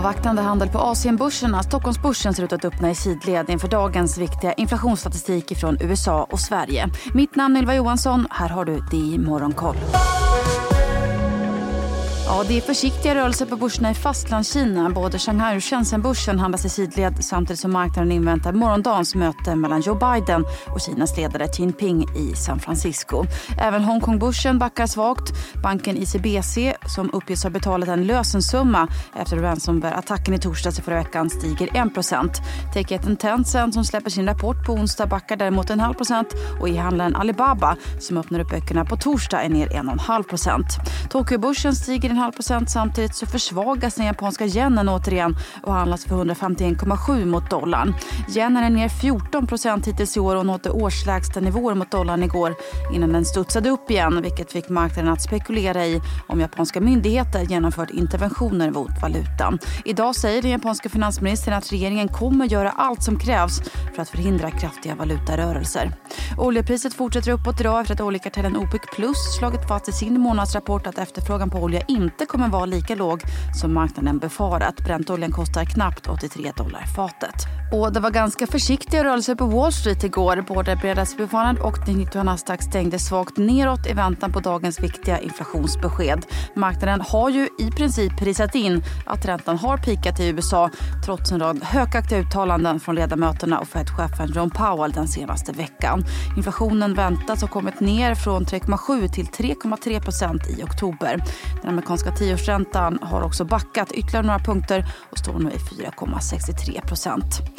Avvaktande handel på Asienbörserna. Stockholmsbörsen ser ut att öppna i sidled inför dagens viktiga inflationsstatistik från USA och Sverige. Mitt namn är Ylva Johansson. Här har du DI Morgonkoll. Ja, det är försiktiga rörelser på börserna i Fastlandskina. Både Shanghai och Shenzhenbörsen handlas i sidled samtidigt som marknaden inväntar morgondagens möte mellan Joe Biden och Kinas ledare Xi Jinping i San Francisco. Även Hongkongbörsen backar svagt. Banken ICBC, som uppges ha betalat en lösensumma efter ransomware-attacken i torsdags i förra veckan, stiger 1 Techjätten Tencent, som släpper sin rapport på onsdag, backar däremot en halv procent och e-handlaren Alibaba, som öppnar upp böckerna på torsdag, är ner 1,5 procent. Tokyobörsen stiger en 1,5 samtidigt så försvagas den japanska yenen återigen och handlas för 151,7 mot dollarn. Yenen är ner 14 hittills i år och nådde årslägsta nivåer mot dollarn igår innan den studsade upp igen vilket fick marknaden att spekulera i om japanska myndigheter genomfört interventioner mot valutan. Idag säger den japanska finansministern att regeringen kommer göra allt som krävs för att förhindra kraftiga valutarörelser. Oljepriset fortsätter uppåt idag efter att oljekartellen OPEC plus slagit fast i sin månadsrapport att efterfrågan på olja inte inte kommer vara lika låg som marknaden befarat. Bräntoljan kostar knappt 83 dollar fatet. Och det var ganska försiktiga rörelser på Wall Street igår. Både breda Fund och 90 Nasdaq stängde svagt neråt i väntan på dagens viktiga inflationsbesked. Marknaden har ju i princip prisat in att räntan har pikat i USA trots en rad hökaktiga uttalanden från ledamöterna och Fed-chefen John Powell den senaste veckan. Inflationen väntas ha kommit ner från 3,7 till 3,3 procent i oktober. Den amerikanska tioårsräntan har också backat ytterligare några punkter och står nu i 4,63 procent.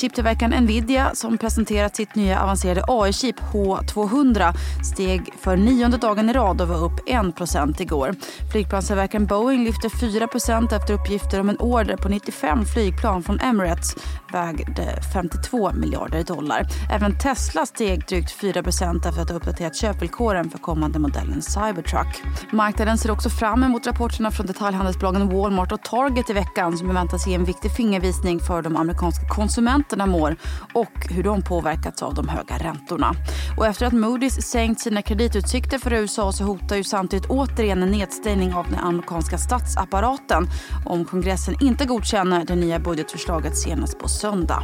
Chiptillverkaren Nvidia som presenterat sitt nya avancerade AI-chip H200 steg för nionde dagen i rad och var upp 1% igår. Flygplanstillverkaren Boeing lyfter 4% efter uppgifter om en order på 95 flygplan från Emirates vägde 52 miljarder dollar. Även Tesla steg drygt 4 efter att ha uppdaterat köpvillkoren för kommande modellen Cybertruck. Marknaden ser också fram emot rapporterna från detaljhandelsbolagen Walmart och Target i veckan som väntas ge en viktig fingervisning för de amerikanska konsumenterna mår och hur de påverkats av de höga räntorna. Och efter att Moody's sänkt sina kreditutsikter för USA så hotar ju samtidigt återigen en nedstängning av den amerikanska statsapparaten om kongressen inte godkänner det nya budgetförslaget senast på söndag.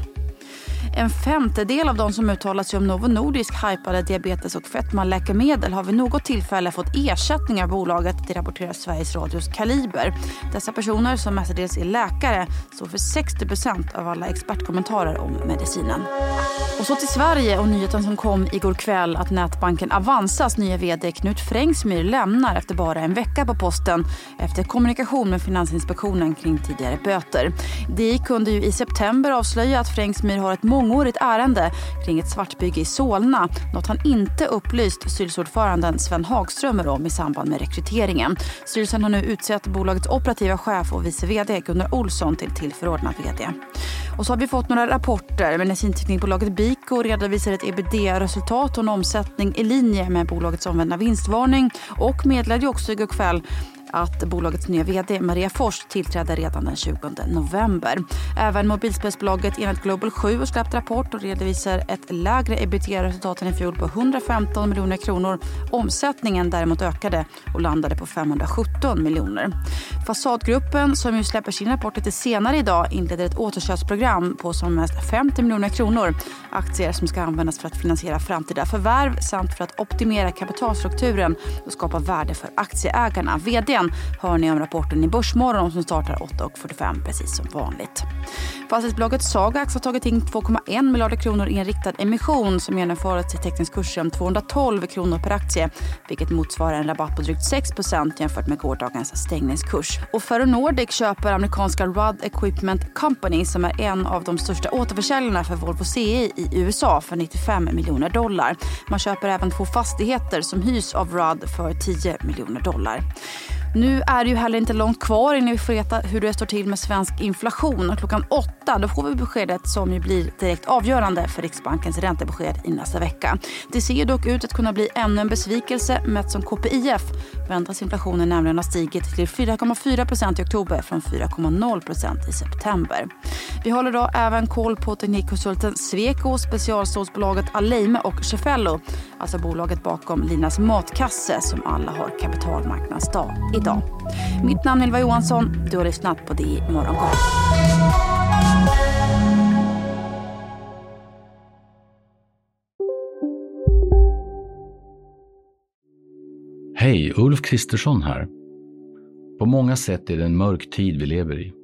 En femtedel av de som uttalat sig om Novo Nordisk hypade diabetes och fetmaläkemedel har vid något tillfälle fått ersättning av bolaget, det rapporterar Sveriges Radios Kaliber. Dessa personer, som mestadels är läkare, står för 60% av alla expertkommentarer om medicinen. Och så till Sverige och nyheten som kom igår kväll att nätbanken Avanzas nya vd Knut Frängsmyr lämnar efter bara en vecka på posten efter kommunikation med Finansinspektionen kring tidigare böter. DI kunde ju i september avslöja att Frängsmyr har ett mångårigt ärende kring ett svartbygge i Solna. Något han inte upplyst styrelseordföranden Sven Hagströmer om i samband med rekryteringen. Styrelsen har nu utsett bolagets operativa chef och vice vd Gunnar Olsson till tillförordnad vd. Och så har vi fått några rapporter. Medicinteknikbolaget Bico redovisar ett ebitda-resultat och en omsättning i linje med bolagets omvända vinstvarning och meddelade också igår kväll att bolagets nya vd Maria Fors tillträder redan den 20 november. Även mobilspelsbolaget Enhet Global 7 har släppt rapport och redovisar ett lägre ebitda-resultat än i fjol på 115 miljoner kronor. Omsättningen däremot ökade och landade på 517 miljoner. Fasadgruppen, som ju släpper sin rapport lite senare idag, inleder ett återköpsprogram på som mest 50 miljoner kronor. Aktier som ska användas för att finansiera framtida förvärv samt för att optimera kapitalstrukturen och skapa värde för aktieägarna. Vdn veckan hör ni om rapporten i Börsmorgon som startar 8.45 precis som vanligt. Fastighetsbolaget Sagax har tagit in 2,1 miljarder kronor i en riktad emission som genomfördes kurs teckningskursen 212 kronor per aktie vilket motsvarar en rabatt på drygt 6% jämfört med gårdagens stängningskurs. Och Ferronordic köper amerikanska Rudd Equipment Company som är en av de största återförsäljarna för Volvo CE i USA för 95 miljoner dollar. Man köper även två fastigheter som hyrs av Rudd för 10 miljoner dollar. Nu är det ju heller inte långt kvar innan vi får veta hur det står till med svensk inflation. Och klockan åtta då får vi beskedet som ju blir direkt avgörande för Riksbankens räntebesked i nästa vecka. Det ser dock ut att kunna bli ännu en besvikelse. Mätt som KPIF väntas inflationen nämligen ha stigit till 4,4% i oktober från 4,0% i september. Vi håller då även koll på teknikkonsulten Sweco, specialstålsbolaget Aleime och Cefello, alltså bolaget bakom Linas matkasse som alla har kapitalmarknadsdag idag idag. Mitt namn är Ylva Johansson. Du har lyssnat på det i Morgonkoll. Hej, Ulf Kristersson här. På många sätt är det en mörk tid vi lever i.